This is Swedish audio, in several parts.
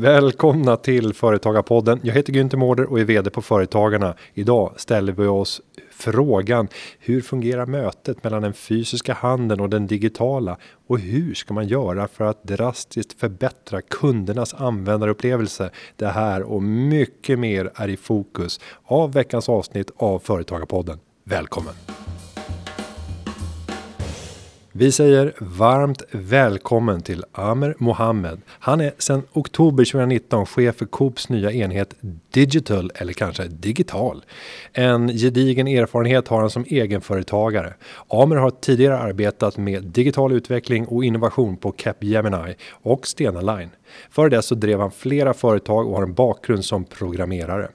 Välkomna till Företagarpodden. Jag heter Günther Mårder och är VD på Företagarna. Idag ställer vi oss frågan hur fungerar mötet mellan den fysiska handeln och den digitala och hur ska man göra för att drastiskt förbättra kundernas användarupplevelse? Det här och mycket mer är i fokus av veckans avsnitt av Företagarpodden. Välkommen! Vi säger varmt välkommen till Amer Mohammed. Han är sedan oktober 2019 chef för Coops nya enhet Digital eller kanske Digital. En gedigen erfarenhet har han som egenföretagare. Amer har tidigare arbetat med digital utveckling och innovation på Capgemini och Stena Line. Före det så drev han flera företag och har en bakgrund som programmerare.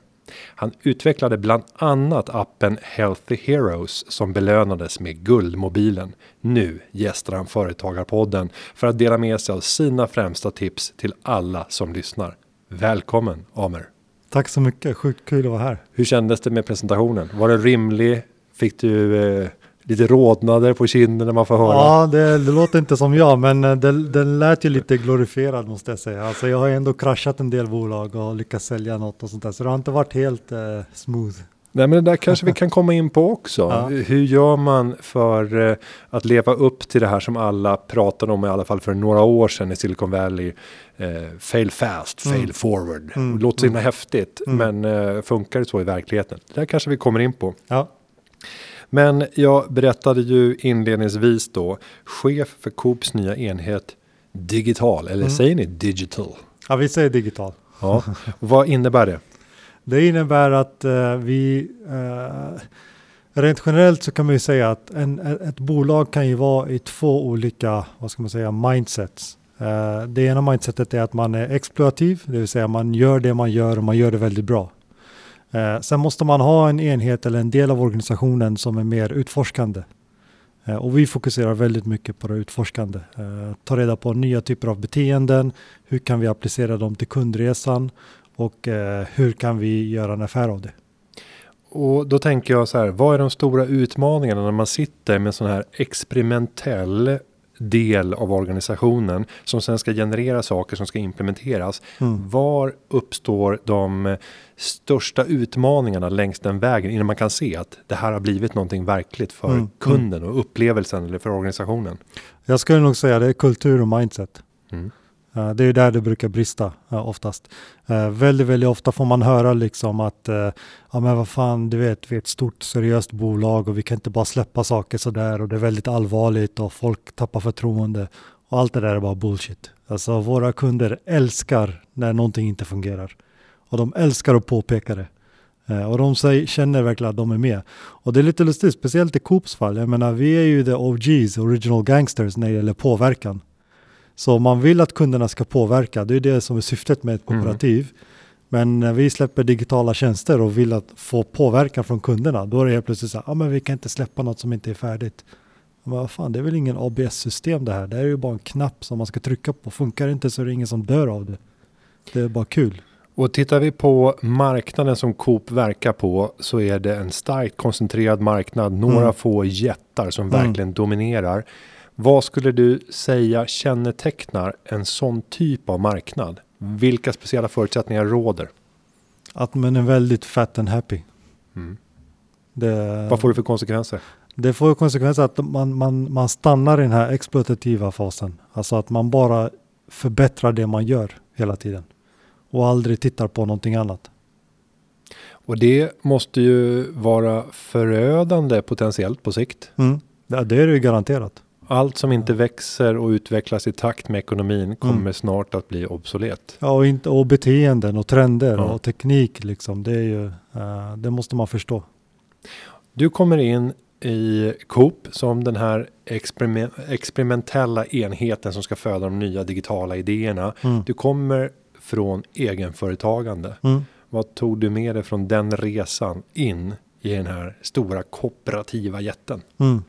Han utvecklade bland annat appen Healthy Heroes som belönades med Guldmobilen. Nu gästar han Företagarpodden för att dela med sig av sina främsta tips till alla som lyssnar. Välkommen Amer! Tack så mycket, sjukt kul att vara här. Hur kändes det med presentationen? Var den rimlig? Fick du eh, lite rodnader på kinden när man får höra. Ja, det, det låter inte som jag, men eh, den det lät ju lite glorifierad måste jag säga. Alltså jag har ändå kraschat en del bolag och lyckats sälja något och sånt där, så det har inte varit helt eh, smooth. Nej, men det där kanske vi kan komma in på också. Ja. Hur gör man för eh, att leva upp till det här som alla pratade om i alla fall för några år sedan i Silicon Valley? Eh, fail fast, fail mm. forward. Mm. Låter så himla mm. häftigt, mm. men eh, funkar det så i verkligheten? Det där kanske vi kommer in på. Ja. Men jag berättade ju inledningsvis då chef för Coops nya enhet digital eller mm. säger ni digital? Ja, vi säger digital. Ja. Vad innebär det? Det innebär att uh, vi uh, rent generellt så kan man ju säga att en, ett bolag kan ju vara i två olika, vad ska man säga, mindsets. Uh, det ena mindsetet är att man är exploativ, det vill säga man gör det man gör och man gör det väldigt bra. Eh, sen måste man ha en enhet eller en del av organisationen som är mer utforskande. Eh, och vi fokuserar väldigt mycket på det utforskande. Eh, ta reda på nya typer av beteenden. Hur kan vi applicera dem till kundresan? Och eh, hur kan vi göra en affär av det? Och då tänker jag så här, vad är de stora utmaningarna när man sitter med sån här experimentell del av organisationen som sen ska generera saker som ska implementeras. Mm. Var uppstår de största utmaningarna längs den vägen innan man kan se att det här har blivit någonting verkligt för mm. kunden och upplevelsen eller för organisationen? Jag skulle nog säga det är kultur och mindset. Mm. Eh, det är där det brukar brista eh, oftast. Eh, väldigt, väldigt ofta får man höra liksom att ja men vad fan, du vet, vi är ett stort seriöst bolag och vi kan inte bara släppa saker sådär och det är väldigt allvarligt och folk tappar förtroende. Och allt det där är bara bullshit. Alltså våra kunder älskar när någonting inte fungerar. Och de älskar att påpeka det. Och de säger, känner verkligen att de är med. Och det är lite lustigt, speciellt i Coops fall. Jag menar, vi är ju the OGs, original gangsters, när det gäller påverkan. Så man vill att kunderna ska påverka, det är det som är syftet med ett mm. kooperativ. Mm. Men när vi släpper digitala tjänster och vill att få påverkan från kunderna, då är det helt plötsligt så här, ja men vi kan inte släppa något som inte är färdigt. Men vad fan, det är väl ingen ABS-system det här. Det är ju bara en knapp som man ska trycka på. Funkar det inte så är det ingen som dör av det. Det är bara kul. Och tittar vi på marknaden som Coop verkar på så är det en starkt koncentrerad marknad. Några mm. få jättar som mm. verkligen dominerar. Vad skulle du säga kännetecknar en sån typ av marknad? Vilka speciella förutsättningar råder? Att man är väldigt fat and happy. Mm. Det, Vad får det för konsekvenser? Det får konsekvenser att man, man, man stannar i den här exploatativa fasen. Alltså att man bara förbättrar det man gör hela tiden. Och aldrig tittar på någonting annat. Och det måste ju vara förödande potentiellt på sikt. Mm. Det är det ju garanterat. Allt som inte växer och utvecklas i takt med ekonomin kommer mm. snart att bli obsolet. Ja, och, inte, och beteenden och trender ja. och teknik liksom. Det, är ju, uh, det måste man förstå. Du kommer in i Coop som den här experiment, experimentella enheten som ska föda de nya digitala idéerna. Mm. Du kommer från egenföretagande. Mm. Vad tog du med dig från den resan in i den här stora kooperativa jätten? Mm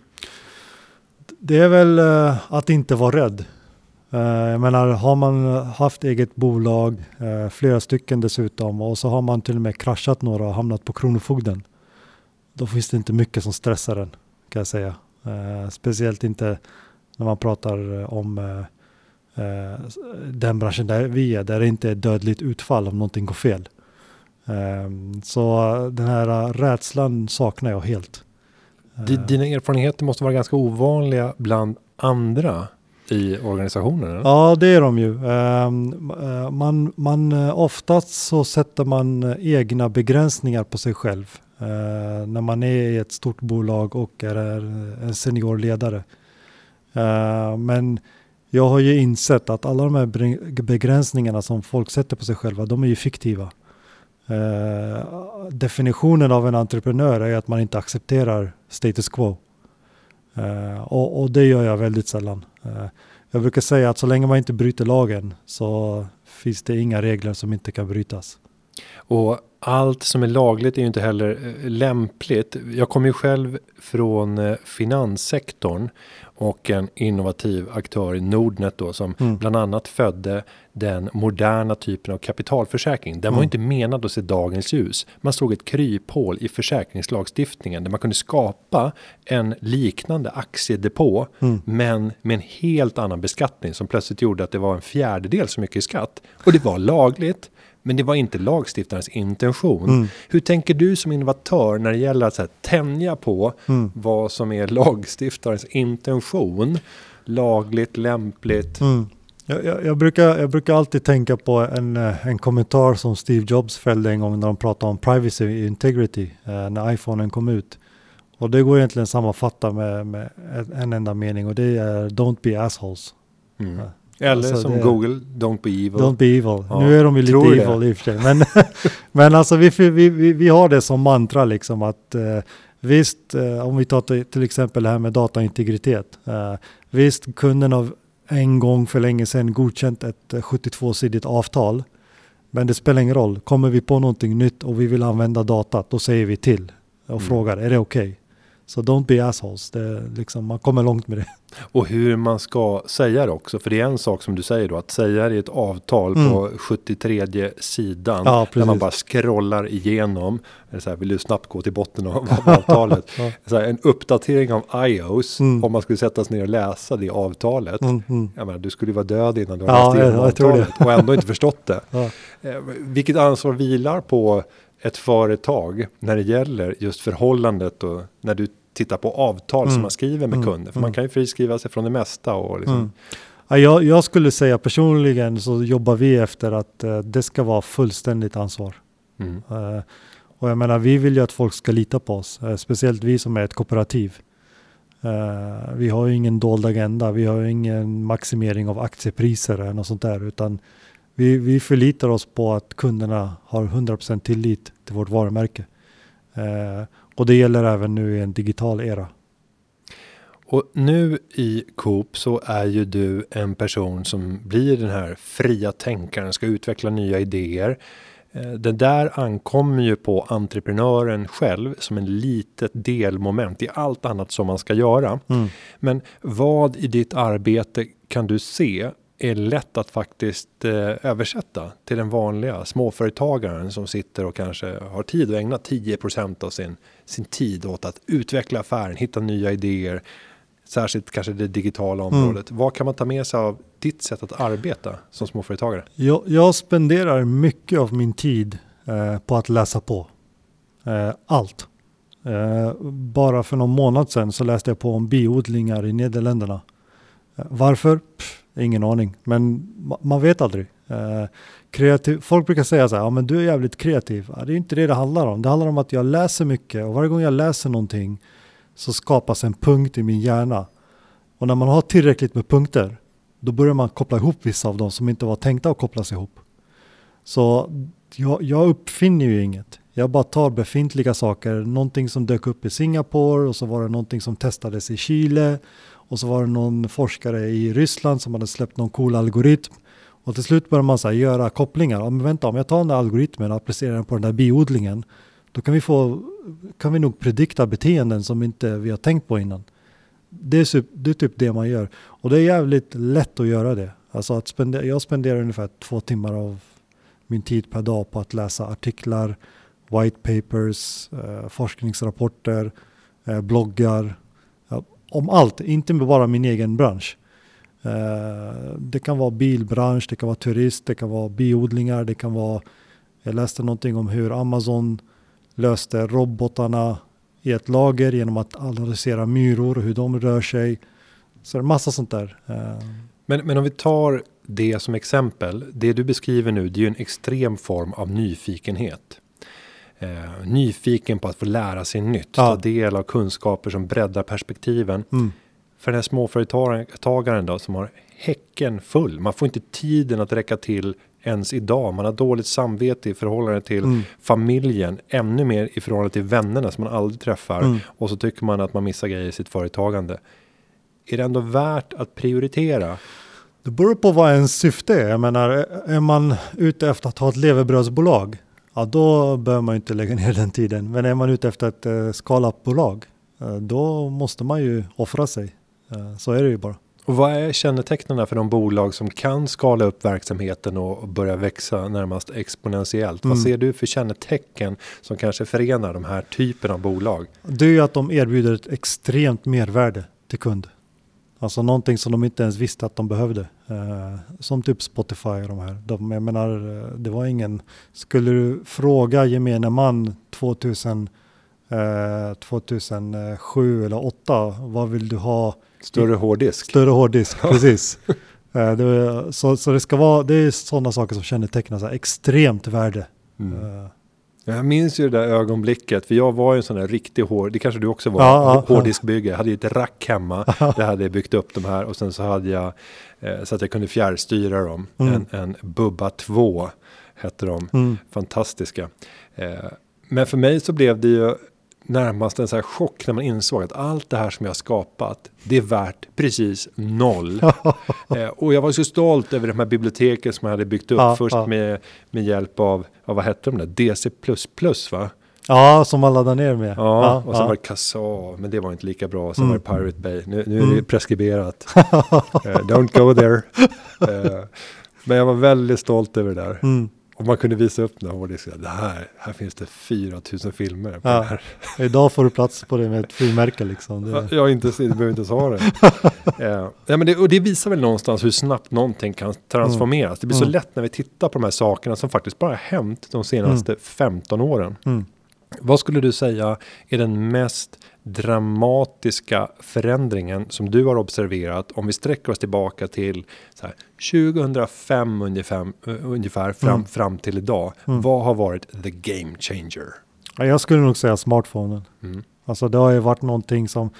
det är väl eh, att inte vara rädd. Eh, jag menar, har man haft eget bolag, eh, flera stycken dessutom, och så har man till och med kraschat några och hamnat på Kronofogden. Då finns det inte mycket som stressar en, kan jag säga. speciellt inte när man pratar om den branschen där vi är, där det inte är dödligt utfall om någonting går fel. Så den här rädslan saknar jag helt. Dina erfarenheter måste vara ganska ovanliga bland andra i organisationen? Ja, det är de ju. Ehm, man, man, oftast så sätter man egna begränsningar på sig själv eh, när man är i ett stort bolag och är en senior ledare. Eh, men jag har ju insett att alla de här begränsningarna som folk sätter på sig själva, de är ju fiktiva. Definitionen av en entreprenör är att man inte accepterar status quo. Uh, och, och, det gör jag väldigt sällan. Uh, jag brukar säga att så länge man inte bryter lagen så finns det inga regler som inte kan brytas. Och allt som är lagligt är ju inte heller eh, lämpligt. Jag kommer ju själv från finanssektorn och en innovativ aktör i Nordnet då som mm. bland annat födde den moderna typen av kapitalförsäkring. Den mm. var inte menad att se dagens ljus. Man såg ett kryphål i försäkringslagstiftningen där man kunde skapa en liknande aktiedepå mm. men med en helt annan beskattning som plötsligt gjorde att det var en fjärdedel så mycket i skatt och det var lagligt. Men det var inte lagstiftarens intention. Mm. Hur tänker du som innovatör när det gäller att så här, tänja på mm. vad som är lagstiftarens intention? Lagligt, lämpligt? Mm. Jag, jag, jag, brukar, jag brukar alltid tänka på en, eh, en kommentar som Steve Jobs fällde en gång när de pratade om privacy integrity eh, när iPhonen kom ut. Och det går egentligen att sammanfatta med, med en enda mening och det är Don't be assholes. Mm. Eller alltså som det, Google, Don't be evil. Don't be evil. Ja, nu är de ju lite evil det. i och för sig. Men, men alltså vi, vi, vi, vi har det som mantra liksom att eh, visst, eh, om vi tar till exempel det här med dataintegritet. Eh, visst, kunden har en gång för länge sedan godkänt ett 72-sidigt avtal. Men det spelar ingen roll. Kommer vi på någonting nytt och vi vill använda datat, då säger vi till och mm. frågar, är det okej? Okay? Så don't be assholes. Det, liksom, man kommer långt med det. Och hur man ska säga det också. För det är en sak som du säger då. Att säga det i ett avtal mm. på 73 sidan. Ja, där man bara scrollar igenom. Så här, vill du snabbt gå till botten av, avtalet. ja. så här, en uppdatering av iOS. Mm. Om man skulle sätta sig ner och läsa det avtalet. Mm. Mm. Jag menar, du skulle vara död innan du har ja, läst igenom avtalet. Och ändå inte förstått det. Ja. Eh, vilket ansvar vilar på ett företag när det gäller just förhållandet och när du tittar på avtal mm. som man skriver med mm. kunder. För man mm. kan ju friskriva sig från det mesta. Och liksom. Mm. ja, jag, jag, skulle säga personligen så jobbar vi efter att uh, det ska vara fullständigt ansvar. Uh, och jag menar, vi vill ju att folk ska lita på oss, uh, speciellt vi som är ett kooperativ. vi har ju ingen dold agenda, vi har ju ingen maximering av aktiepriser eller något sånt där, utan vi, vi förlitar oss på att kunderna har 100% tillit till vårt varumärke. Eh, och det gäller även nu i en digital era. Och nu i Coop så är ju du en person som blir den här fria tänkaren, ska utveckla nya idéer. Eh, det där ankommer ju på entreprenören själv som en litet delmoment i allt annat som man ska göra. Mm. Men vad i ditt arbete kan du se är lätt att faktiskt eh, översätta till den vanliga småföretagaren som sitter och kanske har tid att ägna 10% av sin, sin tid åt att utveckla affären, hitta nya idéer, särskilt kanske det digitala mm. området. Mm. Vad kan man ta med sig av ditt sätt att arbeta som småföretagare? Jag, jag spenderar mycket av min tid eh, på att läsa på. Eh, allt. Eh, bara för någon månad sedan så läste jag på om biodlingar i Nederländerna. Eh, varför? Pff Ingen aning, men man vet aldrig. Eh, kreativ, folk brukar säga så här, ja men du är jävligt kreativ. Ja, det är inte det det handlar om. Det handlar om att jag läser mycket och varje gång jag läser någonting så skapas en punkt i min hjärna. Och när man har tillräckligt med punkter, då börjar man koppla ihop vissa av dem som inte var tänkta att kopplas ihop. Så jag, jag uppfinner ju inget. Jag bara tar befintliga saker, någonting som dök upp i Singapore och så var det någonting som testades i Chile och så var det någon forskare i Ryssland som hade släppt någon cool algoritm. Och till slut började man så göra kopplingar. Ja, men vänta, om jag tar den där algoritmen och applicerar den på den där biodlingen, då kan vi, få, kan vi nog predikta beteenden som inte vi har tänkt på innan. Det är, det är typ det man gör. Och det är jävligt lätt att göra det. Alltså att spendera, jag spenderar ungefär två timmar av min tid per dag på att läsa artiklar, white papers, eh, forskningsrapporter, eh, bloggar, om allt, inte bara min egen bransch. Eh, det kan vara bilbransch, det kan vara turist, det kan vara biodlingar, det kan vara... Jag läste någonting om hur Amazon löste robotarna i ett lager genom att analysera myror och hur de rör sig. Så det är massa sånt där. Eh. Men, men om vi tar det som exempel. Det du beskriver nu, det är ju en extrem form av nyfikenhet. Eh, nyfiken på att få lära sig nytt, Ja. ta del av kunskaper som breddar perspektiven. mm, För den här småföretagaren då som har häcken full. Man får inte tiden att räcka till ens idag. Man har dåligt samvete i förhållande till Mm. familjen. Ännu mer i förhållande till vännerna som man aldrig träffar. Mm. Och så tycker man att man missar grejer i sitt företagande. Är det ändå värt att prioritera? Det beror på vad ens syfte är. Jag menar, är man ute efter att ha ett levebrödsbolag, ja då behöver man ju inte lägga ner den tiden. Men är man ute efter ett eh, skala-bolag, eh, då måste man ju offra sig. Eh, så är det ju bara. Och vad är kännetecknen för de bolag som kan skala upp verksamheten och börja växa närmast exponentiellt? Vad Mm. ser du för kännetecken som kanske förenar de här typen av bolag? Det är ju att de erbjuder ett extremt mervärde till kund. Alltså någonting som de inte ens visste att de behövde. Eh, som typ Spotify och de här. De, jag menar, eh, det var ingen... Skulle du fråga gemene man 2000, eh, 2007 eller 2008, vad vill du ha? Större hårddisk? Större hårddisk, precis. Eh, det, så, så det ska vara, det är sådana saker som kännetecknar så här extremt värde. Mm. Jag minns ju det där ögonblicket, för jag var ju en sån där riktig hård, det kanske du också var, ja. hårddiskbygge. Jag hade ju ett rack hemma, där hade jag byggt upp de här och sen så hade jag, eh, så att jag kunde fjärrstyra dem. Mm. En, en Bubba 2 hette de, mm, fantastiska. Eh, men för mig så blev det ju närmast en så här chock när man insåg att allt det här som jag har skapat, det är värt precis noll. Eh, och jag var så stolt över de här biblioteken som jag hade byggt upp Ja, först ja. med, med hjälp av, ja, vad hette de där, DC++ va? ja, som man laddar ner med. Ja, och sen ja. var det Kassa, men det var inte lika bra. Sen Mm. var det Pirate Bay, nu, nu är Mm. det preskriberat. Eh, don't go there. Eh, men jag var väldigt stolt över det där. Mm. Och man kunde visa upp den här hårddisken. Det här, här finns det 4000 filmer. På Ja. det här. Idag får du plats på det med ett frimärke liksom. Ja, Det, Jag inte, du behöver inte ens ha det. Eh, ja, men det. Och det visar väl någonstans hur snabbt någonting kan transformeras. Det blir så Mm. lätt när vi tittar på de här sakerna som faktiskt bara har hänt de senaste 15 åren. mm. Vad skulle du säga är den mest dramatiska förändringen som du har observerat om vi sträcker oss tillbaka till här, 2005 ungefär, ungefär fram, Mm. fram till idag. Mm. Vad har varit the game changer? Ja, jag skulle nog säga smartphonen. Mm. Alltså det har ju varit någonting som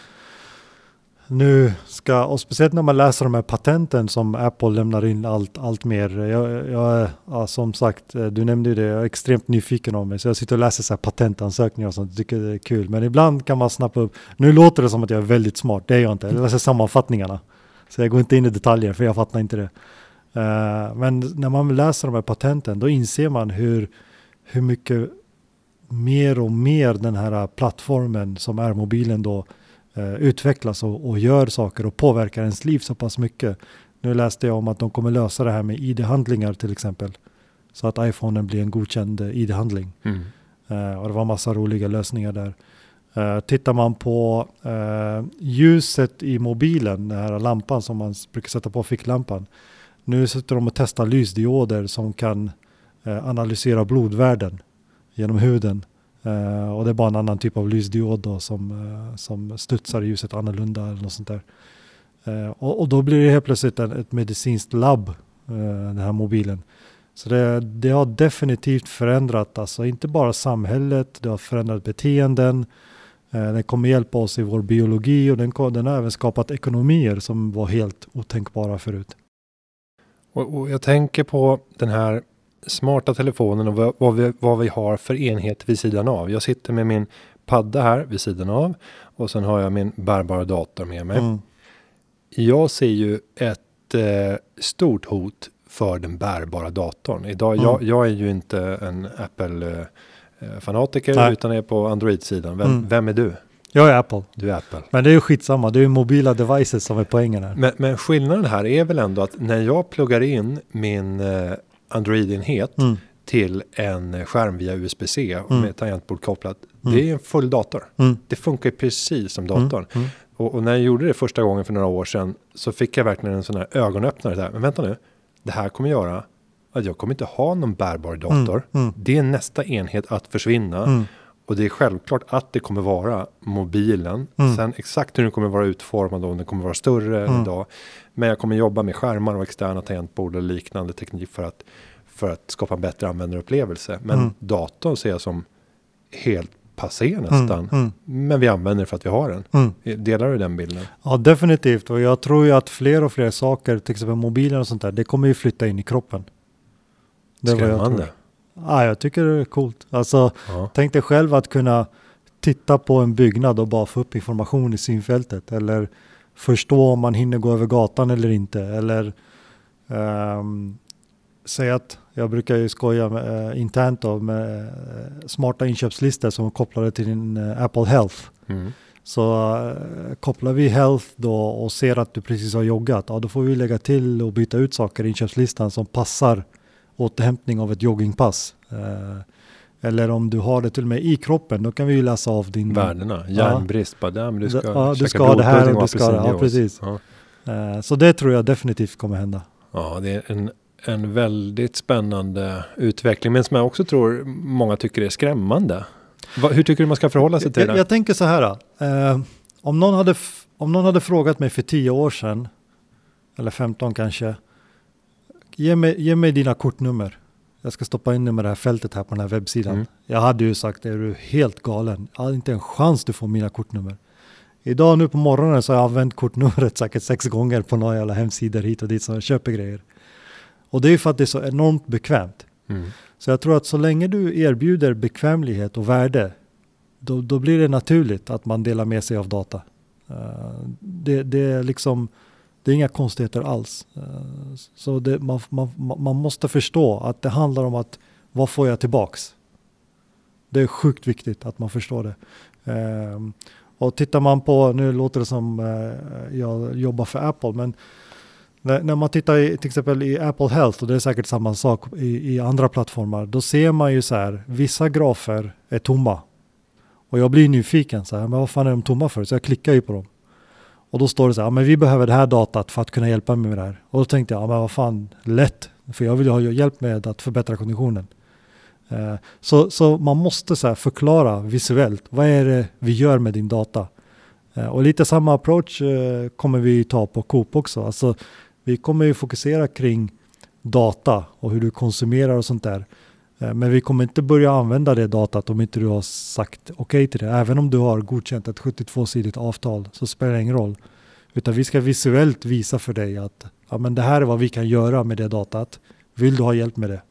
nu ska, och speciellt när man läser de här patenten som Apple lämnar in allt, allt mer. Jag, jag är, ja, som sagt, eh, du nämnde ju det, jag är extremt nyfiken om mig. Så jag sitter och läser så här patentansökningar och sånt, tycker det är kul. Men ibland kan man snappa upp, nu låter det som att jag är väldigt smart, det är jag inte. Jag läser sammanfattningarna. Så jag går inte in i detaljer för jag fattar inte det. Uh, men när man läser de här patenten då inser man hur, hur mycket mer och mer den här plattformen som är mobilen då eh, utvecklas och, och gör saker och påverkar ens liv så pass mycket. Nu läste jag om att de kommer lösa det här med ID-handlingar till exempel. Så att iPhonen blir en godkänd eh, ID-handling. Mm. Eh, och det var massa roliga lösningar där. Eh, tittar man på eh, ljuset i mobilen, den här lampan som man brukar sätta på ficklampan. Nu sitter de och testar lysdioder som kan analysera blodvärden genom huden. Uh, och det är bara en annan typ av lysdiod då som, uh, som studsar i ljuset annorlunda eller något sånt där. Uh, och, och då blir det helt plötsligt en, ett medicinskt labb, den här mobilen. Så det, det har definitivt förändrat, alltså inte bara samhället, det har förändrat beteenden. Eh, den kommer hjälpa oss i vår biologi och den, den har även skapat ekonomier som var helt otänkbara förut. Och, och jag tänker på den här smarta telefonen och vad, vi, vad vi har för enhet vid sidan av. Jag sitter med min padda här vid sidan av och sen har jag min bärbara dator med mig. Mm. Jag ser ju ett eh, stort hot för den bärbara datorn. Idag, Mm. jag, jag är ju inte en Apple-fanatiker Nej. utan är på Android-sidan. Vem, Mm. vem är du? Jag är Apple. Du är Apple. Men det är ju skitsamma, det är ju mobila devices som är poängen här. Men, men skillnaden här är väl ändå att när jag pluggar in min eh, Android-enhet Mm. till en skärm via USB-C och Mm. med tangentbord kopplat. Mm. Det är en full dator. Mm. Det funkar precis som Mm. datorn. Mm. Och, och, när jag gjorde det första gången för några år sedan så fick jag verkligen en sån här ögonöppnare där. Men vänta nu, det här kommer göra att jag kommer inte ha någon bärbar dator. Det är nästa enhet att försvinna. Och det är självklart att det kommer vara mobilen. Mm. Sen exakt hur den kommer vara utformad, om den kommer vara större mm. än idag. Men jag kommer jobba med skärmar och externa tangentbord och liknande teknik för att, för att skapa en bättre användarupplevelse. Men mm. datorn ser jag som helt passé mm, nästan. Mm. Men vi använder det för att vi har den. Mm. Delar du den bilden? Ja, definitivt. Och jag tror ju att fler och fler saker, till exempel mobiler och sånt där, det kommer ju flytta in i kroppen. Det Skrämmande. Ja, jag tycker det är coolt. Alltså, ja. tänk dig själv att kunna titta på en byggnad och bara få upp information i synfältet. Eller förstå om man hinner gå över gatan eller inte. Eller um, säga att jag brukar ju skoja med, uh, internt då, med uh, smarta inköpslistor som är kopplade till din uh, Apple Health. Mm. Så uh, kopplar vi Health då och ser att du precis har joggat, ja, då får vi lägga till och byta ut saker i inköpslistan som passar återhämtning av ett joggingpass. Uh, eller om du har det till och med i kroppen, då kan vi ju läsa av din... Värdena, järnbrist, ja. bara du ska, ja, du ska ha det här och du ska. Ja, precis. Ja. Uh, så det tror jag definitivt kommer hända. Ja, det är en en väldigt spännande utveckling, men som jag också tror många tycker är skrämmande. Va, hur tycker du man ska förhålla sig till jag, det? Jag tänker så här, eh, om, någon hade, om någon hade frågat mig för tio år sedan, eller 15 kanske, ge mig, ge mig dina kortnummer. Jag ska stoppa in dem i det här fältet här på den här webbsidan. Mm. Jag hade ju sagt, är du helt galen? Jag hade inte en chans du får mina kortnummer. Idag nu på morgonen så har jag använt kortnumret säkert sex gånger på några jävla hemsidor hit och dit som jag köper grejer. Och det är för att det är så enormt bekvämt. Mm. Så jag tror att så länge du erbjuder bekvämlighet och värde, då, då blir det naturligt att man delar med sig av data. Uh, det, det, är liksom, det är inga konstigheter alls. Eh, så det, man, man, man måste förstå att det handlar om att vad får jag tillbaks? Det är sjukt viktigt att man förstår det. Ehm, och tittar man på, nu låter det som eh, jag jobbar för Apple, men när, när, man tittar i, till exempel i Apple Health, och det är säkert samma sak i, i andra plattformar, då ser man ju så här, vissa grafer är tomma. Och jag blir nyfiken, så här, men vad fan är de tomma för? Så jag klickar ju på dem. Och då står det så här, men vi behöver det här datat för att kunna hjälpa mig med det här. Och då tänkte jag, men vad fan, lätt. För jag vill ju ha hjälp med att förbättra konditionen. Eh, så, så man måste så förklara visuellt, vad är det vi gör med din data? Eh, och lite samma approach eh, kommer vi ta på Coop också. Alltså, vi kommer ju fokusera kring data och hur du konsumerar och sånt där. Eh, men vi kommer inte börja använda det datat om inte du har sagt okej okay till det. Även om du har godkänt ett 72-sidigt avtal så spelar det ingen roll. Utan vi ska visuellt visa för dig att ja, men det här är vad vi kan göra med det datat. Vill du ha hjälp med det?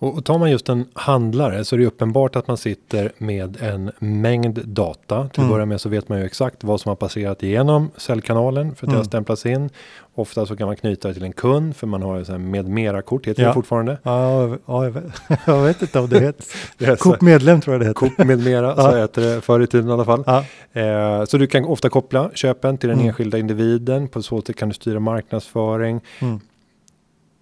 Och, tar man just en handlare så är det uppenbart att man sitter med en mängd data. Till att mm. börja med så vet man ju exakt vad som har passerat igenom säljkanalen för att mm. det har stämplats in. Ofta så kan man knyta det till en kund för man har ju med mera-kort, heter ja. det fortfarande? Ja, ja jag, vet, jag vet inte om det heter. Coop medlem tror jag det heter. Coop med mera, ja. så heter det förr i tiden i alla fall. Ja. Eh, så du kan ofta koppla köpen till den mm. enskilda individen. På så sätt kan du styra marknadsföring. Mm.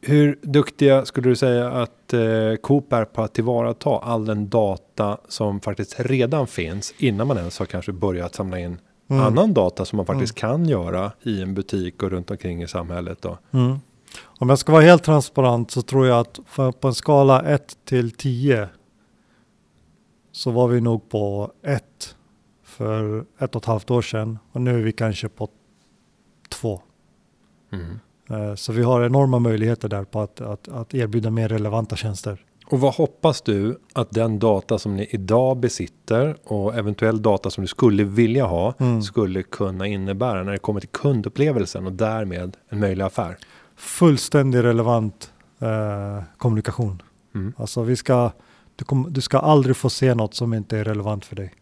Hur duktiga skulle du säga att eh, Coop är på att tillvarata all den data som faktiskt redan finns innan man ens har kanske börjat samla in mm. annan data som man faktiskt mm. kan göra i en butik och runt omkring i samhället då? Mm. Om jag ska vara helt transparent så tror jag att på en skala 1 till 10 så var vi nog på 1 för ett och ett halvt år sedan och nu är vi kanske på 2. Mm. Eh, så vi har enorma möjligheter där på att, att, att erbjuda mer relevanta tjänster. Och vad hoppas du att den data som ni idag besitter och eventuell data som du skulle vilja ha mm. skulle kunna innebära när det kommer till kundupplevelsen och därmed en möjlig affär? Fullständigt relevant eh, kommunikation. Mm. Alltså vi ska, du, kom, du ska aldrig få se något som inte är relevant för dig.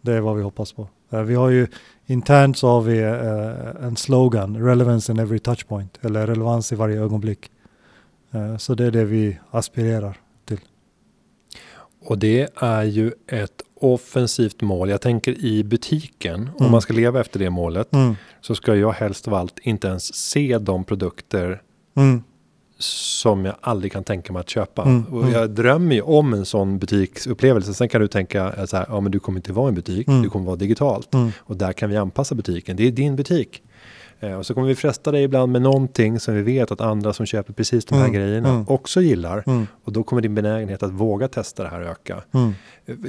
Det är vad vi hoppas på. Eh, vi har ju internt så har vi uh, en slogan, relevance in every touchpoint, eller relevans i varje ögonblick. Uh, så det är det vi aspirerar till. Och det är ju ett offensivt mål. Jag tänker i butiken, mm. om man ska leva efter det målet, mm. så ska jag helst av allt inte ens se de produkter mm. Som jag aldrig kan tänka mig att köpa. Mm, Och mm. jag drömmer ju om en sån butiksupplevelse. Sen kan du tänka eh, så här, ja men du kommer inte vara en butik, Mm. du kommer vara digitalt. Mm. Och där kan vi anpassa butiken, det är din butik. Eh, och så kommer vi fresta dig ibland med någonting som vi vet att andra som köper precis de här Mm, grejerna också gillar. Och då kommer din benägenhet att våga testa det här öka. Eh,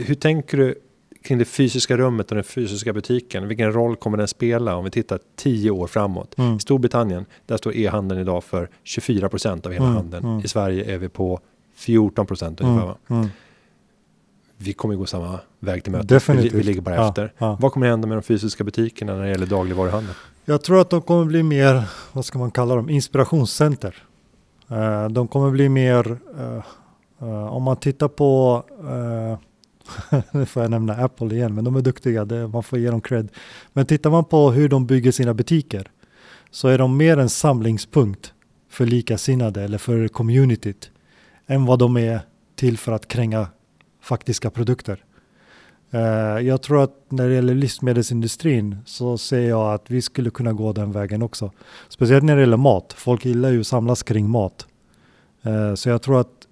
Hur tänker du kring det fysiska rummet och den fysiska butiken? Vilken roll kommer den spela om vi tittar tio år framåt? Mm. I Storbritannien, där står e-handeln idag för 24 procent av hela Mm, handeln. mm. I Sverige är vi på 14 procent ungefär. Mm. Mm. Vi kommer gå samma väg till mötes. Definitivt. Vi, vi ligger bara Ja, efter. ja. Vad kommer hända med de fysiska butikerna när det gäller dagligvaruhandel? Jag tror att de kommer bli mer, vad ska man kalla dem, inspirationscenter. Eh, de kommer bli mer, eh, eh, om man tittar på, nu får jag nämna Apple igen, men de är duktiga, det, man får ge dem cred. Men tittar man på hur de bygger sina butiker så är de mer en samlingspunkt för likasinnade eller för communityt än vad de är till för att kränga faktiska produkter. Eh, jag tror att när det gäller livsmedelsindustrin så ser jag att vi skulle kunna gå den vägen också. Speciellt när det gäller mat. Folk gillar ju att samlas kring mat. Eh, så jag tror att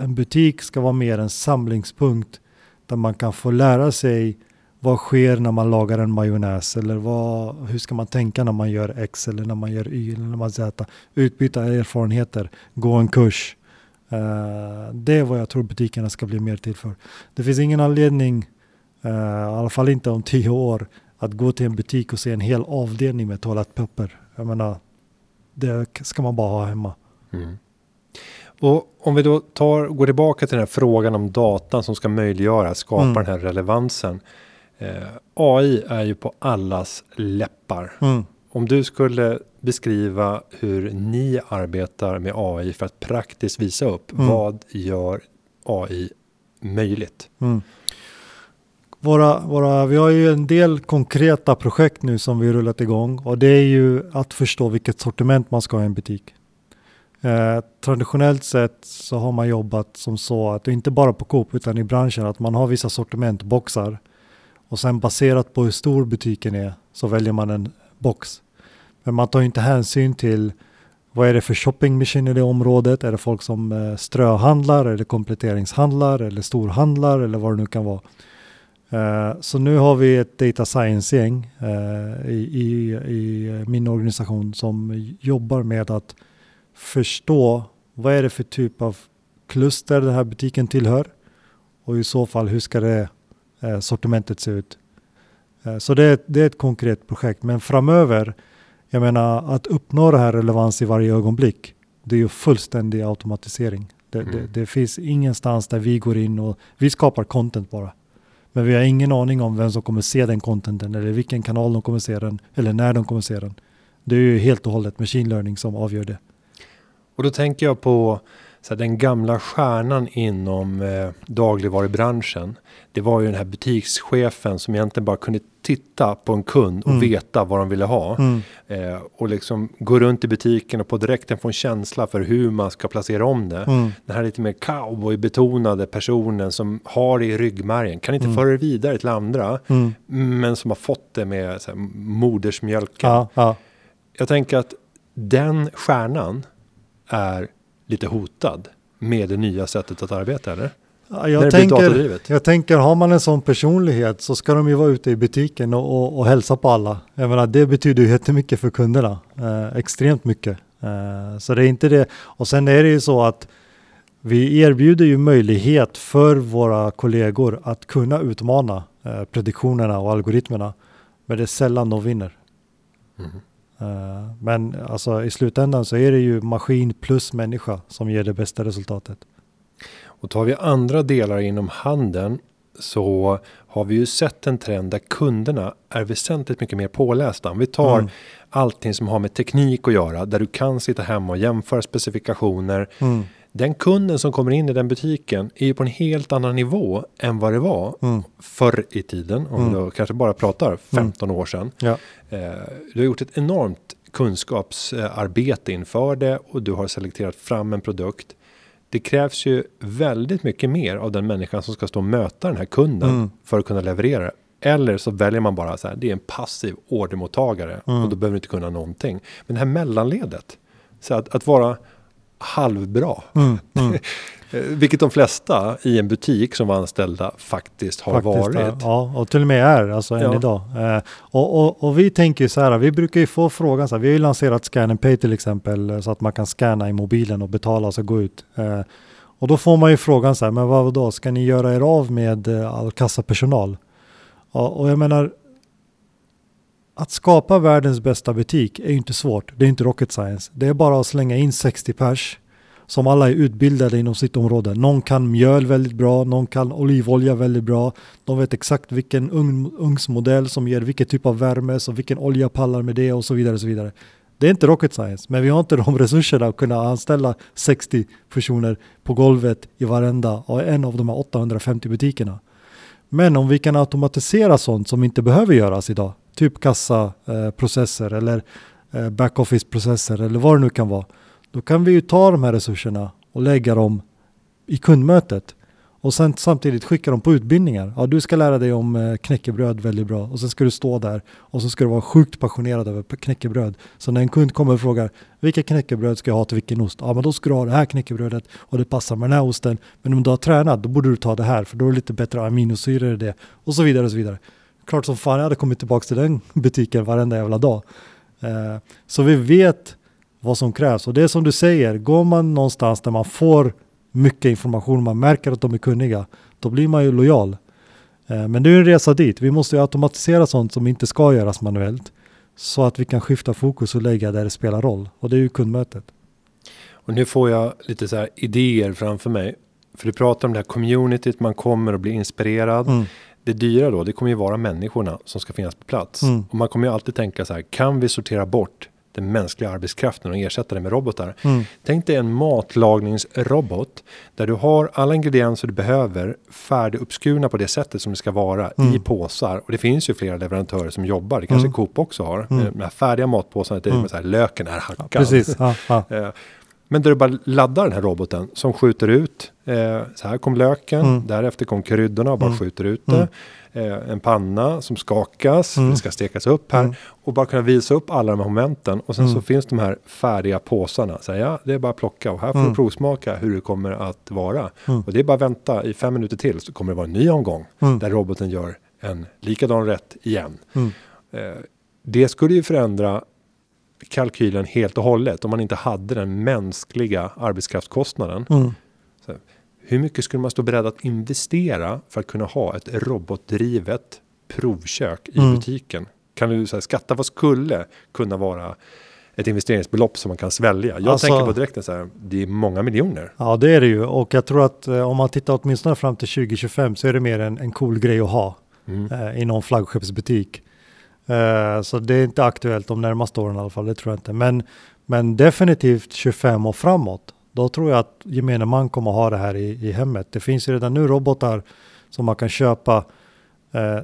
en butik ska vara mer en samlingspunkt där man kan få lära sig vad sker när man lagar en majonnäs eller vad, hur ska man tänka när man gör X eller när man gör Y eller när man Z. Utbyta erfarenheter, gå en kurs. Eh, det är vad jag tror butikerna ska bli mer till för. Det finns ingen anledning, eh, i alla fall inte om tio år, att gå till en butik och se en hel avdelning med toalettpapper. Jag menar, det ska man bara ha hemma. Mm. Och om vi då tar, går tillbaka till den här frågan om datan som ska möjliggöra, skapa Mm. den här relevansen. Eh, AI är ju på allas läppar. Mm. Om du skulle beskriva hur ni arbetar med AI för att praktiskt visa upp Mm. vad gör AI möjligt? Mm. Våra, våra, vi har ju en del konkreta projekt nu som vi rullat igång och det är ju att förstå vilket sortiment man ska ha i en butik. Eh, traditionellt sett så har man jobbat som så att, inte bara på Coop utan i branschen, att man har vissa sortimentboxar och sen baserat på hur stor butiken är så väljer man en box. Men man tar inte hänsyn till vad är det för shopping machine i det området? Är det folk som eh, ströhandlar? eller kompletteringshandlar? Eller storhandlar? Eller vad det nu kan vara. Eh, så nu har vi ett data science-gäng eh, i, i, i min organisation som jobbar med att förstå vad är det för typ av kluster den här butiken tillhör och i så fall hur ska det eh, sortimentet se ut. Eh, så det, är- det är ett konkret projekt men framöver jag menar att uppnå det här relevans i varje ögonblick det är ju fullständig automatisering. Det, det, Mm. det finns ingenstans där vi går in och vi skapar content bara. Men vi har ingen aning om vem som kommer se den contenten eller vilken kanal de kommer se den eller när de kommer se den. Det är ju helt och hållet machine learning som avgör det. Och då tänker jag på så här, den gamla stjärnan inom eh, dagligvarubranschen. Det var ju den här butikschefen som egentligen bara kunde titta på en kund och Mm. veta vad de ville ha. Mm. Eh, och liksom gå runt i butiken och på direkten få en känsla för hur man ska placera om det. Mm. Den här lite mer cowboybetonade personen som har det i ryggmärgen. Kan inte Mm. föra det vidare till andra. Mm. Men som har fått det med så här, modersmjölken. Ja, ja. Jag tänker att den stjärnan är lite hotad med det nya sättet att arbeta eller? Jag tänker, jag tänker, har man en sån personlighet så ska de ju vara ute i butiken och, och, och hälsa på alla. Jag menar, det betyder ju jättemycket för kunderna. Eh, extremt mycket. Eh, så det är inte det. Och sen är det ju så att vi erbjuder ju möjlighet för våra kollegor att kunna utmana eh, prediktionerna och algoritmerna. Men det är sällan de vinner. Mm. Eh, men alltså, i slutändan så är det ju maskin plus människa som ger det bästa resultatet. Och tar vi andra delar inom handeln så har vi ju sett en trend där kunderna är väsentligt mycket mer pålästa. Om vi tar Mm. allting som har med teknik att göra, där du kan sitta hemma och jämföra specifikationer. Mm. Den kunden som kommer in i den butiken är ju på en helt annan nivå än vad det var Mm. förr i tiden. Om Mm. då kanske bara pratar 15 år sedan. Ja. Eh, du har gjort ett enormt kunskapsarbete inför det och du har selekterat fram en produkt. Det krävs ju väldigt mycket mer av den människan som ska stå och möta den här kunden Mm. för att kunna leverera. Eller så väljer man bara så här, det är en passiv ordermottagare Mm. och då behöver du inte kunna någonting. Men det här mellanledet, så att, att vara halvbra. Mm, mm. Vilket de flesta i en butik som var anställda faktiskt har faktiskt, varit. Ja, och till och med är alltså än ja. idag. Eh, och, och, och, vi tänker så här, vi brukar ju få frågan så här, vi har ju lanserat Scan and Pay till exempel eh, så att man kan scanna i mobilen och betala och så gå ut. Eh, och då får man ju frågan så här, men vad då, ska ni göra er av med eh, all kassapersonal? Och, och jag menar, att skapa världens bästa butik är ju inte svårt. Det är inte rocket science. Det är bara att slänga in 60 pers som alla är utbildade inom sitt område. Någon kan mjöl väldigt bra, någon kan olivolja väldigt bra. De vet exakt vilken ugnsmodell som ger vilken typ av värme, så vilken olja pallar med det och så vidare. Och så vidare. Det är inte rocket science, men vi har inte de resurserna att kunna anställa 60 personer på golvet i varenda och en av de här 850 butikerna. Men om vi kan automatisera sånt som inte behöver göras idag, typ kassaprocesser eller eh, backoffice-processer eller vad det nu kan vara, då kan vi ju ta de här resurserna och lägga dem i kundmötet. Och sen samtidigt skickar de på utbildningar. Ja, du ska lära dig om eh, knäckebröd väldigt bra och sen ska du stå där och så ska du vara sjukt passionerad över knäckebröd. Så när en kund kommer och frågar vilka knäckebröd ska jag ha till vilken ost? Ja, men då ska du ha det här knäckebrödet och det passar med den här osten. Men om du har tränat, då borde du ta det här för då är det lite bättre aminosyror i det och så vidare och så vidare. Klart som fan jag hade kommit tillbaka till den butiken varenda jävla dag. Eh, så vi vet vad som krävs. Och det är som du säger, går man någonstans där man får mycket information, man märker att de är kunniga, då blir man ju lojal. Eh, men det är en resa dit. Vi måste ju automatisera sånt som inte ska göras manuellt så att vi kan skifta fokus och lägga där det spelar roll. Och det är ju kundmötet. Och nu får jag lite så här idéer framför mig. För du pratar om det här communityt, man kommer och blir inspirerad. Mm. Det dyra då, det kommer ju vara människorna som ska finnas på plats. Mm. Och man kommer ju alltid tänka så här, kan vi sortera bort den mänskliga arbetskraften och ersätta det med robotar. Mm. Tänk dig en matlagningsrobot där du har alla ingredienser du behöver färdiguppskurna på det sättet som det ska vara mm. i påsar. Och det finns ju flera leverantörer som jobbar, det kanske mm. Coop också har. Mm. De här färdiga matpåsarna, det är mm. så här, löken är hackad. Ja, precis. Ja, ja. Men där du bara laddar den här roboten som skjuter ut. Eh, så här kom löken, mm. därefter kom kryddorna och bara mm. skjuter ut det. Mm eh, en panna som skakas, mm. det ska stekas upp här mm. och bara kunna visa upp alla de här momenten och sen så finns de här färdiga påsarna. Så ja, det är bara att plocka och här får du provsmaka hur det kommer att vara. Och det är bara att vänta i fem minuter till så kommer det vara en ny omgång där roboten gör en likadan rätt igen. Eh, det skulle ju förändra kalkylen helt och hållet om man inte hade den mänskliga arbetskraftskostnaden. Så, hur mycket skulle man stå beredd att investera för att kunna ha ett robotdrivet provkök i mm. butiken? Kan du här, skatta vad skulle kunna vara ett investeringsbelopp som man kan svälja. Jag alltså, tänker på direkt så här, det är många miljoner. Ja, det är det ju och jag tror att eh, om man tittar åtminstone fram till 2025 så är det mer en, en cool grej att ha mm. eh, i någon flaggskeppsbutik. Eh, så det är inte aktuellt de närmaste åren i alla fall, det tror jag inte. Men, men definitivt 25 och framåt då tror jag att gemene man kommer ha det här i, i hemmet. Det finns ju redan nu robotar som man kan köpa. Eh,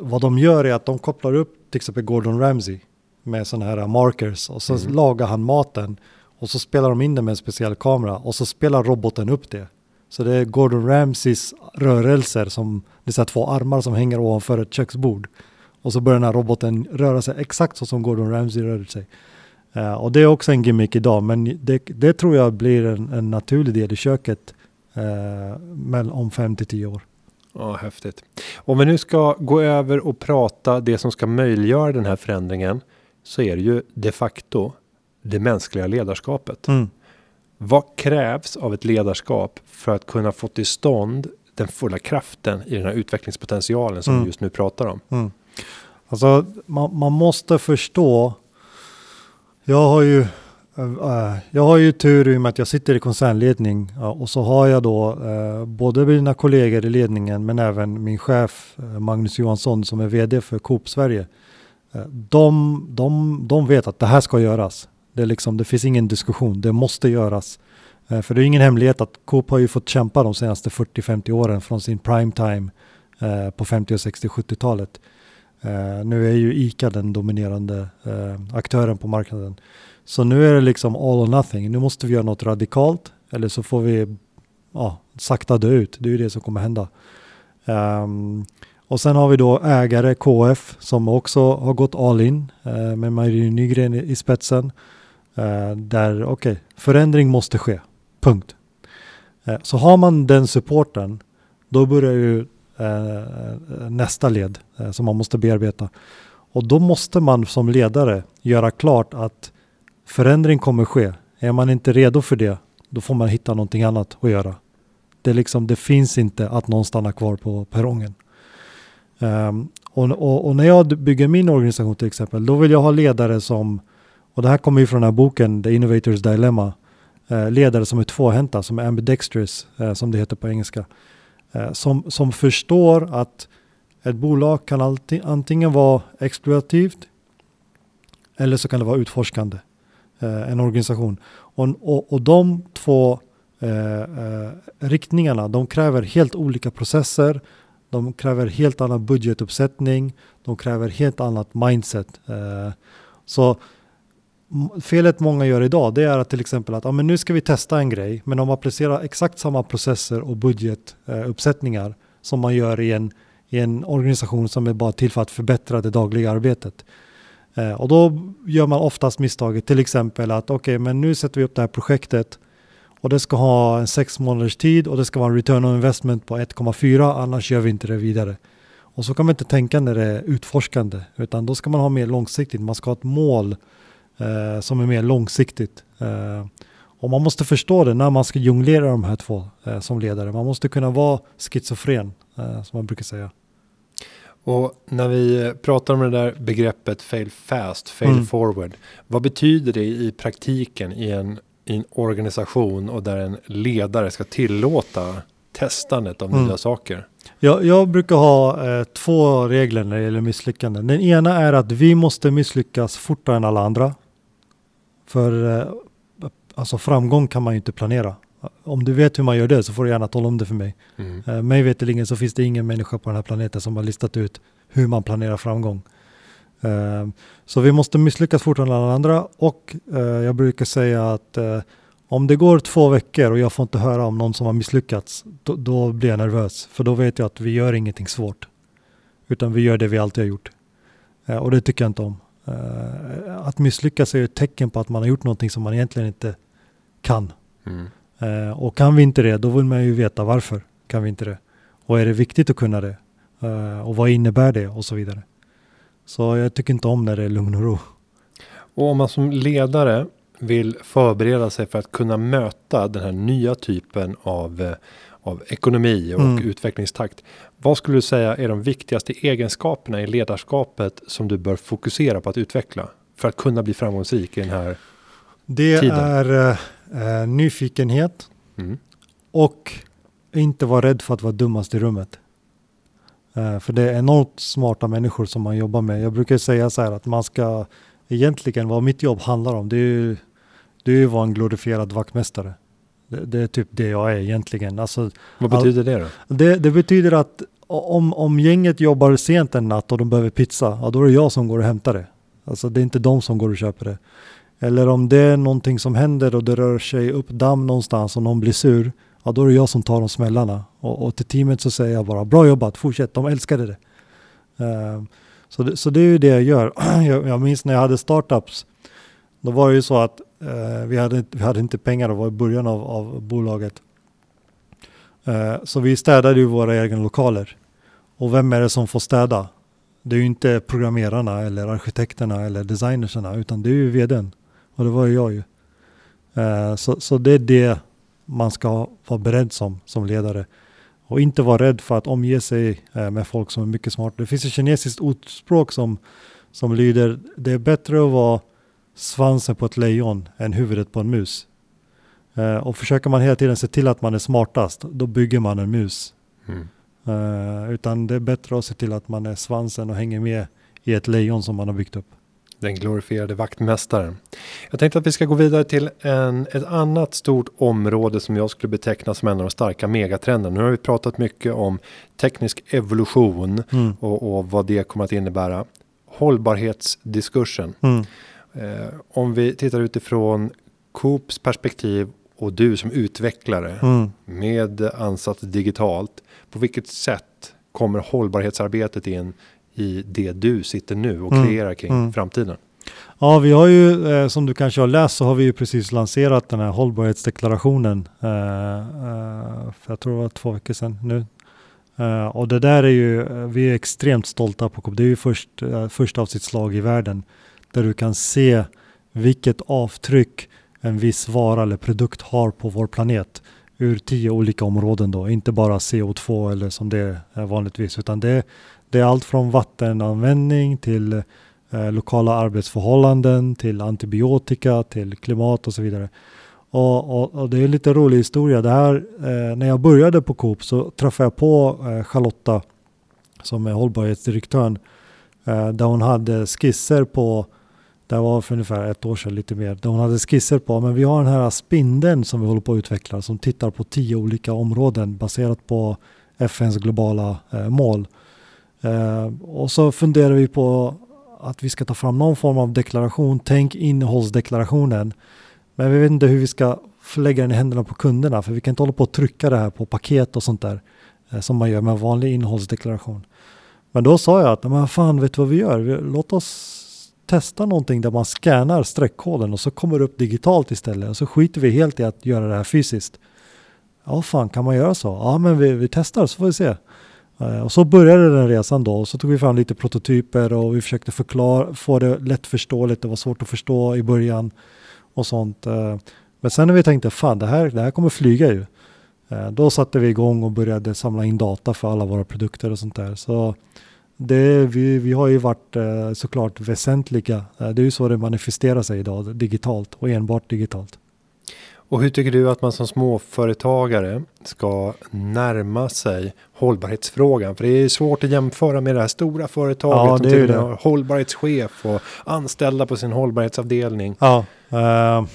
vad de gör är att de kopplar upp till exempel Gordon Ramsay med sådana här markers och så mm. lagar han maten och så spelar de in det med en speciell kamera och så spelar roboten upp det. Så det är Gordon Ramsays rörelser som det är två armar som hänger ovanför ett köksbord. Och så börjar den här roboten röra sig exakt så som Gordon Ramsay rör sig. Uh, och det är också en gimmick idag, men det, det tror jag blir en, en naturlig del i köket uh, om fem till tio år. Ja, häftigt. Om vi nu ska gå över och prata det som ska möjliggöra den här förändringen så är det ju de facto det mänskliga ledarskapet. Mm. Vad krävs av ett ledarskap för att kunna få till stånd den fulla kraften i den här utvecklingspotentialen som mm. vi just nu pratar om? Mm. Alltså, man, man måste förstå jag har ju eh, jag har ju tur i och med att jag sitter i koncernledning och så har jag då eh, både mina kollegor i ledningen men även min chef eh, Magnus Johansson som är vd för Coop Sverige. De, de, de vet att det här ska göras. Det, är liksom, det finns ingen diskussion, det måste göras. För det är ingen hemlighet att Coop har ju fått kämpa de senaste 40-50 åren från sin prime time på 50 60 70-talet Eh, nu är ju ICA den dominerande eh, aktören på marknaden. Så nu är det liksom all or nothing. Nu måste vi göra något radikalt eller så får vi ja, sakta dö ut. Det är ju det som kommer hända. Um, och sen har vi då ägare KF som också har gått all in eh, med Marie Nygren i, i spetsen. Eh, där, okej, okay, förändring måste ske. Punkt. Eh, så har man den supporten, då börjar ju Eh, eh, nästa led eh, som man måste bearbeta. Och då måste man som ledare göra klart att förändring kommer ske. Är man inte redo för det, då får man hitta någonting annat att göra. Det, liksom, det finns inte att någon stannar kvar på perrongen. Um, och, och, och, när jag bygger min organisation till exempel, då vill jag ha ledare som, och det här kommer ju från den här boken, The Innovators Dilemma, eh, ledare som är tvåhänta, som är ambidextrous, eh, som det heter på engelska. Eh, som, som förstår att ett bolag kan alltid, antingen vara exploativt eller så kan det vara utforskande. Eh, en organisation. Och, och, och de två eh, eh, riktningarna, de kräver helt olika processer, de kräver helt annan budgetuppsättning, de kräver helt annat mindset. Eh, så felet många gör idag det är att till exempel att ja, men nu ska vi testa en grej men de applicerar exakt samma processer och budgetuppsättningar eh, som man gör i en, i en organisation som är bara till för att förbättra det dagliga arbetet. Eh, och då gör man oftast misstaget till exempel att okej okay, men nu sätter vi upp det här projektet och det ska ha en sex månaders tid och det ska vara en return on investment på 1,4 annars gör vi inte det vidare. Och så kan man inte tänka när det är utforskande utan då ska man ha mer långsiktigt. Man ska ha ett mål eh, som är mer långsiktigt. Eh, och man måste förstå det när man ska jonglera de här två eh, som ledare. Man måste kunna vara schizofren eh, som man brukar säga. Och när vi pratar om det där begreppet fail fast, fail mm. forward. Vad betyder det i praktiken i en i en organisation och där en ledare ska tillåta testandet av mm. nya saker? Jag, jag brukar ha eh, två regler när det gäller misslyckanden. Den ena är att vi måste misslyckas fortare än alla andra. För eh, alltså framgång kan man ju inte planera. Om du vet hur man gör det så får du gärna tala om det för mig. Mm. Eh, mig veterligen så finns det ingen människa på den här planeten som har listat ut hur man planerar framgång. Ehm, så vi måste misslyckas fortare än alla andra och eh, jag brukar säga att eh, om det går två veckor och jag får inte höra om någon som har misslyckats, då, då, blir jag nervös. För då vet jag att vi gör ingenting svårt. Utan vi gör det vi alltid har gjort. Eh, och det tycker jag inte om. Att misslyckas är ett tecken på att man har gjort någonting som man egentligen inte kan. Mm. Och kan vi inte det, då vill man ju veta varför kan vi inte det. Och är det viktigt att kunna det? Och vad innebär det? Och så vidare. Så jag tycker inte om när det är lugn och ro. Och om man som ledare vill förbereda sig för att kunna möta den här nya typen av, eh, av ekonomi och mm. utvecklingstakt. Vad skulle du säga är de viktigaste egenskaperna i ledarskapet som du bör fokusera på att utveckla för att kunna bli framgångsrik i den här det tiden? Det är äh, nyfikenhet mm. och inte vara rädd för att vara dummast i rummet. Uh, för det är enormt smarta människor som man jobbar med. Jag brukar säga så här att man ska egentligen vad mitt jobb handlar om det är ju det är ju att vara en glorifierad vaktmästare. Det, det, är typ det jag är egentligen. Alltså, vad betyder det då? Det, det, betyder att om, om gänget jobbar sent en natt och de behöver pizza, ja, då är det jag som går och hämtar det. Alltså det är inte de som går och köper det. Eller om det är någonting som händer och det rör sig upp damm någonstans och någon blir sur, ja då är det jag som tar de smällarna. Och, och till teamet så säger jag bara bra jobbat, fortsätt, de älskade det. Uh, så, det så det är ju det jag gör. jag, jag minns när jag hade startups, då var det ju så att Eh, vi, hade, vi hade inte pengar, det var i början av, av bolaget. Eh, så vi städade ju våra egna lokaler. Och vem är det som får städa? Det är ju inte programmerarna eller arkitekterna eller designerserna utan det är ju vdn. Och det var ju jag ju. Eh, så, så det är det man ska vara beredd som, som ledare. Och inte vara rädd för att omge sig med folk som är mycket smartare. Det finns ett kinesiskt ordspråk som, som lyder Det är bättre att vara svansen på ett lejon än huvudet på en mus. Uh, och försöker man hela tiden se till att man är smartast, då bygger man en mus. Mm. Uh, utan det är bättre att se till att man är svansen och hänger med i ett lejon som man har byggt upp. Den glorifierade vaktmästaren. Jag tänkte att vi ska gå vidare till en, ett annat stort område som jag skulle beteckna som en av de starka megatrenderna. Nu har vi pratat mycket om teknisk evolution mm. och, och, vad det kommer att innebära. Hållbarhetsdiskursen. Mm. Eh, om vi tittar utifrån Coops perspektiv och du som utvecklare mm. med ansats digitalt. På vilket sätt kommer hållbarhetsarbetet in i det du sitter nu och mm. kreerar kring mm. framtiden? Ja, vi har ju, eh, som du kanske har läst, så har vi ju precis lanserat den här hållbarhetsdeklarationen. Eh, eh, för jag tror det var två veckor sedan nu. Eh, och det där är ju, vi är extremt stolta på Det är ju först, eh, först av sitt slag i världen. Där du kan se vilket avtryck en viss vara eller produkt har på vår planet ur tio olika områden då, inte bara CO2 eller som det är vanligtvis, utan det, det är allt från vattenanvändning till eh, lokala arbetsförhållanden, till antibiotika, till klimat och så vidare. Och, och, och det är en lite rolig historia. Det här, eh, när jag började på Coop så träffade jag på eh, Charlotta som är hållbarhetsdirektören, eh, där hon hade skisser på det var för ungefär ett år sedan, lite mer. Där hon hade skisser på, men vi har den här spindeln som vi håller på att utveckla som tittar på tio olika områden baserat på FNs globala eh, mål. Eh, och så funderar vi på att vi ska ta fram någon form av deklaration. Tänk innehållsdeklarationen. Men vi vet inte hur vi ska lägga den i händerna på kunderna för vi kan inte hålla på att trycka det här på paket och sånt där eh, som man gör med en vanlig innehållsdeklaration. Men då sa jag att, men fan vet du vad vi gör? Låt oss testa någonting där man scannar streckkoden och så kommer det upp digitalt istället och så skiter vi helt i att göra det här fysiskt. Ja, fan kan man göra så? Ja, men vi, vi testar så får vi se. Eh, och så började den resan då och så tog vi fram lite prototyper och vi försökte förklara, få det lättförståeligt. Det var svårt att förstå i början och sånt. Eh, men sen när vi tänkte fan det här, det här kommer flyga ju. Eh, då satte vi igång och började samla in data för alla våra produkter och sånt där. Så det, vi, vi har ju varit eh, såklart väsentliga. Eh, det är ju så det manifesterar sig idag, digitalt och enbart digitalt. Och hur tycker du att man som småföretagare ska närma sig hållbarhetsfrågan? För det är svårt att jämföra med det här stora företaget. Ja, det är det. Hållbarhetschef och anställda på sin hållbarhetsavdelning. Ja, uh,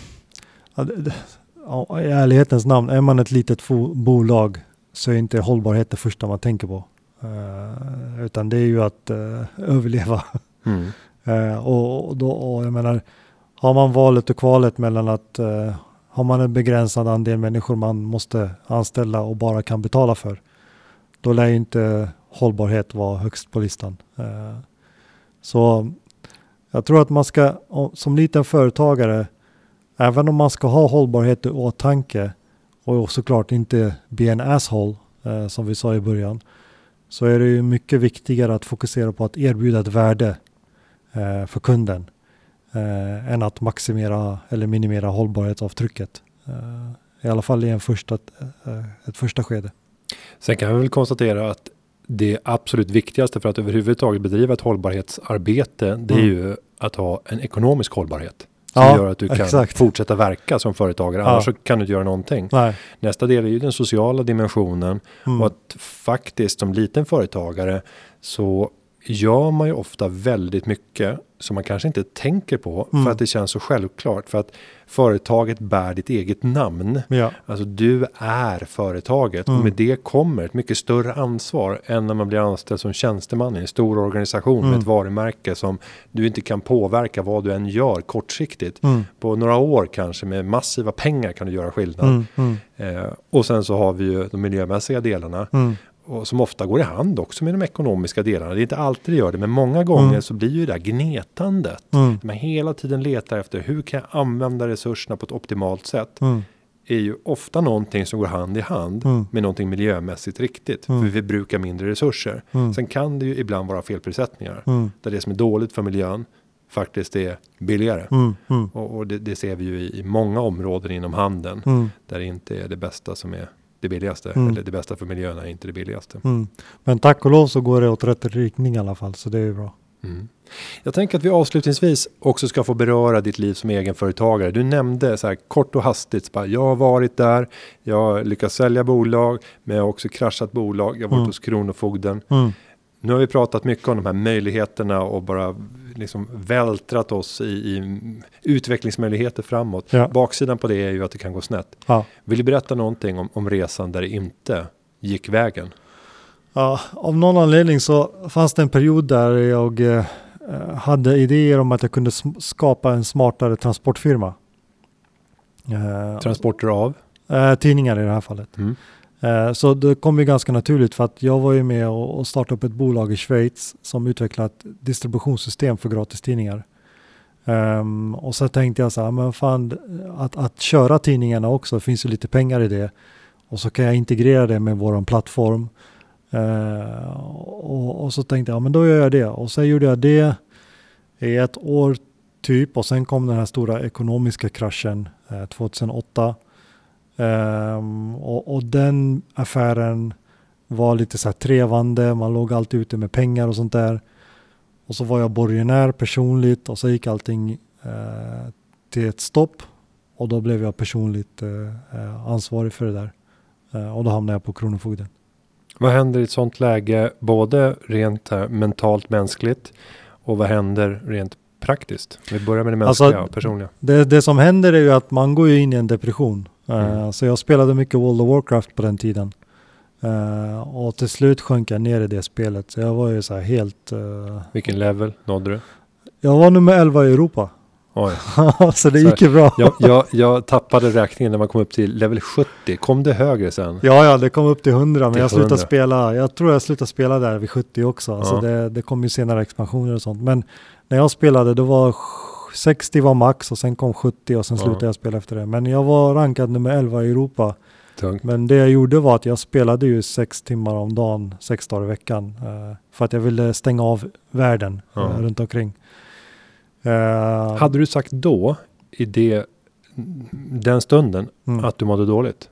i ärlighetens namn, är man ett litet bolag så är inte hållbarhet det första man tänker på. Uh, utan det är ju att uh, överleva. Mm. uh, och, då, och jag menar, har man valet och kvalet mellan att har man en begränsad andel människor man måste anställa och bara kan betala för, då lär inte hållbarhet vara högst på listan. så jag tror att man ska, som liten företagare, även om man ska ha hållbarhet i åtanke och såklart inte bli en asshole, som vi sa i början, så är det ju mycket viktigare att fokusera på att erbjuda ett värde eh, för kunden eh, än att maximera eller minimera hållbarhetsavtrycket. Eh, I alla fall i en första, eh, ett första skede. Sen kan vi väl konstatera att det absolut viktigaste för att överhuvudtaget bedriva ett hållbarhetsarbete, det är mm. ju att ha en ekonomisk hållbarhet. Som ja, gör att du kan exakt. fortsätta verka som företagare. Annars ja. så kan du inte göra någonting. Nej. Nästa del är ju den sociala dimensionen. Mm. Och att faktiskt som liten företagare så gör man ju ofta väldigt mycket som man kanske inte tänker på mm. för att det känns så självklart. För att företaget bär ditt eget namn. Ja. Alltså du är företaget mm. och med det kommer ett mycket större ansvar än när man blir anställd som tjänsteman i en stor organisation mm. med ett varumärke som du inte kan påverka vad du än gör kortsiktigt. Mm. På några år kanske med massiva pengar kan du göra skillnad. Mm. Mm. Eh, och sen så har vi ju de miljömässiga delarna och som ofta går i hand också med de ekonomiska delarna. Det är inte alltid det gör det, men många gånger mm. så blir ju det där gnetandet. Mm. Man hela tiden letar efter hur kan jag använda resurserna på ett optimalt sätt. Mm. är ju ofta någonting som går hand i hand mm. med någonting miljömässigt riktigt. Mm. För vi brukar mindre resurser. Mm. Sen kan det ju ibland vara felprissättningar. Mm. Där det som är dåligt för miljön faktiskt är billigare. Mm, mm. Och, och det, det, ser vi ju i, i många områden inom handeln. Mm. Där det inte är det bästa som är det billigaste. Mm. Eller det bästa för miljön är inte det billigaste. Mm. Men tack och lov så går det åt rätt riktning i alla fall. Så det är bra. Mm. Jag tänker att vi avslutningsvis också ska få beröra ditt liv som egenföretagare. Du nämnde så här kort och hastigt. Bara, jag har varit där. Jag har lyckats sälja bolag. Men jag har också kraschat bolag. Jag har varit mm. hos Kronofogden. Mm. Nu har vi pratat mycket om de här möjligheterna och bara liksom vältrat oss i, i utvecklingsmöjligheter framåt. Ja. Baksidan på det är ju att det kan gå snett. Ja. Vill du berätta någonting om, om resan där det inte gick vägen? Ja, av någon anledning så fanns det en period där jag eh, hade idéer om att jag kunde skapa en smartare transportfirma. Eh, Transporter av? Eh, tidningar i det här fallet. Mm. Eh, så det kom ju ganska naturligt för att jag var ju med och startade upp ett bolag i Schweiz som utvecklat ett distributionssystem för gratistidningar. Um, ehm, och så tänkte jag så här, men fan, att, att köra tidningarna också, det finns ju lite pengar i det. Och så kan jag integrera det med vår plattform. Uh, och, och, så tänkte jag, men då gör jag det. Och så gjorde jag det i ett år typ. Och sen kom den här stora ekonomiska kraschen eh, uh, 2008. Um, och, och, den affären var lite så här trevande, man låg alltid ute med pengar och sånt där. Och så var jag borgenär personligt och så gick allting eh, till ett stopp. Och då blev jag personligt eh ansvarig för det där. Eh, och då hamnade jag på Kronofogden. Vad händer i ett sånt läge, både rent här, mentalt mänskligt och vad händer rent praktiskt? Vi börjar med det mänskliga alltså, och personliga. Det, det som händer är ju att man går in i en depression. Eh, mm. Så jag spelade mycket World of Warcraft på den tiden. Uh, och till slut sjönk jag ner i det spelet. Så jag var ju så här helt... Uh, Vilken level nådde du? Jag var nummer 11 i Europa. Oj. så det så gick ju bra. jag, jag, jag, tappade räkningen när man kom upp till level 70. Kom det högre sen? Ja, ja, det kom upp till 100. Till men jag slutade spela. Jag tror jag slutade spela där vid 70 också. Ja. Så det, det kom ju senare expansioner och sånt. Men när jag spelade då var 60 var max och sen kom 70 och sen ja. slutade jag spela efter det. Men jag var rankad nummer 11 i Europa. Tungt. Men det jag gjorde var att jag spelade ju sex timmar om dagen, sex dagar i veckan. Uh, för att jag ville stänga av världen ja. uh, runt omkring. Uh, Hade du sagt då, i det, den stunden, mm. att du mådde dåligt?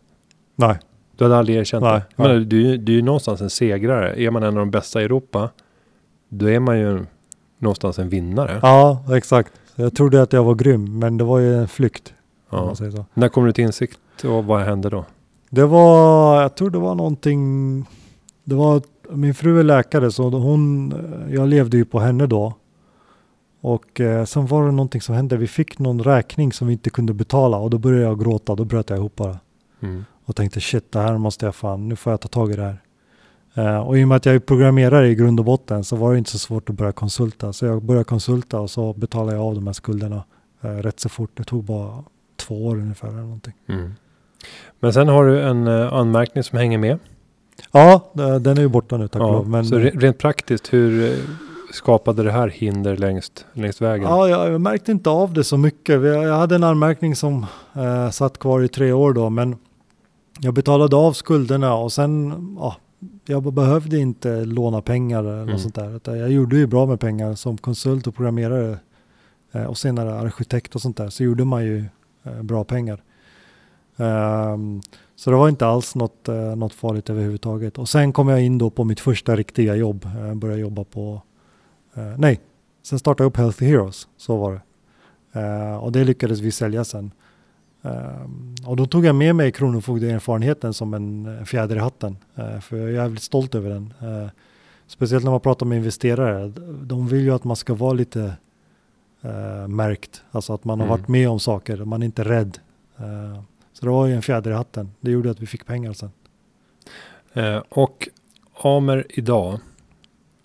Nej. Du hade aldrig erkänt nej, det? Men du, du är ju någonstans en segrare. Är man en av de bästa i Europa, då är man ju någonstans en vinnare. Ja, exakt. Jag trodde att jag var grym, men det var ju en flykt. Ja. När kom du till insikt och vad hände då? Det var, jag tror det var någonting, det var, min fru är läkare så hon, jag levde ju på henne då. Och eh, sen var det någonting som hände, vi fick någon räkning som vi inte kunde betala och då började jag gråta, då bröt jag ihop bara. Mm. Och tänkte shit, det här måste jag fan, nu får jag ta tag i det här. Eh, och i och med att jag är programmerare i grund och botten så var det inte så svårt att börja konsulta. Så jag började konsulta och så betalade jag av de här skulderna eh, rätt så fort. Det tog bara två år ungefär eller någonting. Mm. Men sen har du en uh, anmärkning som hänger med. Ja, den är ju borta nu tack ja, lov. Men... Så rent praktiskt, hur eh, skapade det här hinder längst, längst vägen? Ja, jag, jag märkte inte av det så mycket. Jag hade en anmärkning som eh, satt kvar i tre år då, men jag betalade av skulderna och sen, ja, jag behövde inte låna pengar eller mm. något sånt där. Jag gjorde ju bra med pengar som konsult och programmerare eh, och senare arkitekt och sånt där. Så gjorde man ju eh, bra pengar. Um, så det var inte alls något, uh, något farligt överhuvudtaget. Och sen kom jag in då på mitt första riktiga jobb. Jag började jobba på, nej, sen startade jag upp Healthy Heroes, så var det. Uh, och det lyckades vi sälja sen. Um, och då tog jag med mig Kronofogdeerfarenheten som en fjäder i hatten. för jag är jävligt stolt över den. speciellt när man pratar med investerare. De vill ju att man ska vara lite märkt. Alltså att man har mm. varit med om saker. Man är inte rädd. Så det var ju en fjäder i hatten. Det gjorde att vi fick pengar sen. Eh, och Amer idag.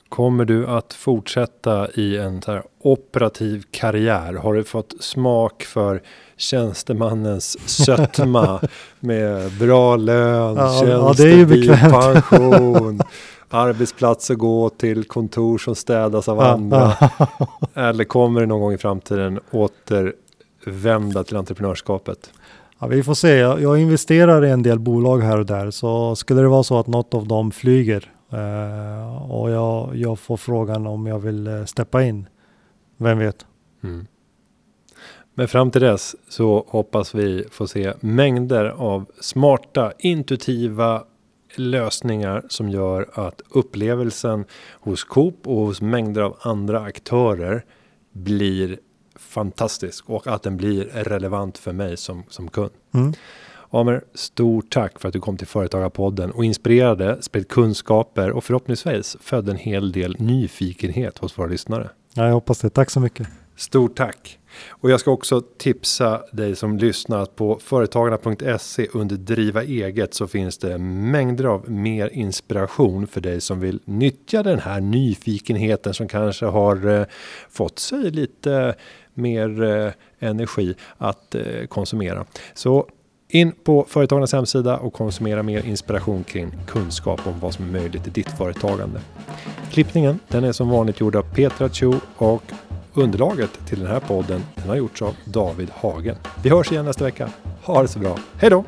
Kommer du att fortsätta i en så operativ karriär? Har du fått smak för tjänstemannens sötma med bra lön, ja, tjänstebil, ja, pension, arbetsplats att gå till, kontor som städas av andra? Eller kommer det någon gång i framtiden återvända till entreprenörskapet? Ja, vi får se. Jag, investerar i en del bolag här och där. Så skulle det vara så att något av dem flyger eh, och jag, jag, får frågan om jag vill eh, steppa in. Vem vet? Mm. Men fram till dess så hoppas vi få se mängder av smarta, intuitiva lösningar som gör att upplevelsen hos Coop och hos mängder av andra aktörer blir fantastisk och att den blir relevant för mig som, som kund. Mm. Amer, stort tack för att du kom till Företagarpodden och inspirerade, spred kunskaper och förhoppningsvis födde en hel del nyfikenhet hos våra lyssnare. Ja, jag hoppas det. Tack så mycket. Stort tack. Och jag ska också tipsa dig som lyssnar att på företagarna.se under driva eget så finns det mängder av mer inspiration för dig som vill nyttja den här nyfikenheten som kanske har eh, fått sig lite mer eh, energi att eh, konsumera. Så in på Företagarnas hemsida och konsumera mer inspiration kring kunskap om vad som är möjligt i ditt företagande. Klippningen den är som vanligt gjord av Petra Cho och Underlaget till den här podden den har gjorts av David Hagen. Vi hörs igen nästa vecka. Ha det så bra. Hej då!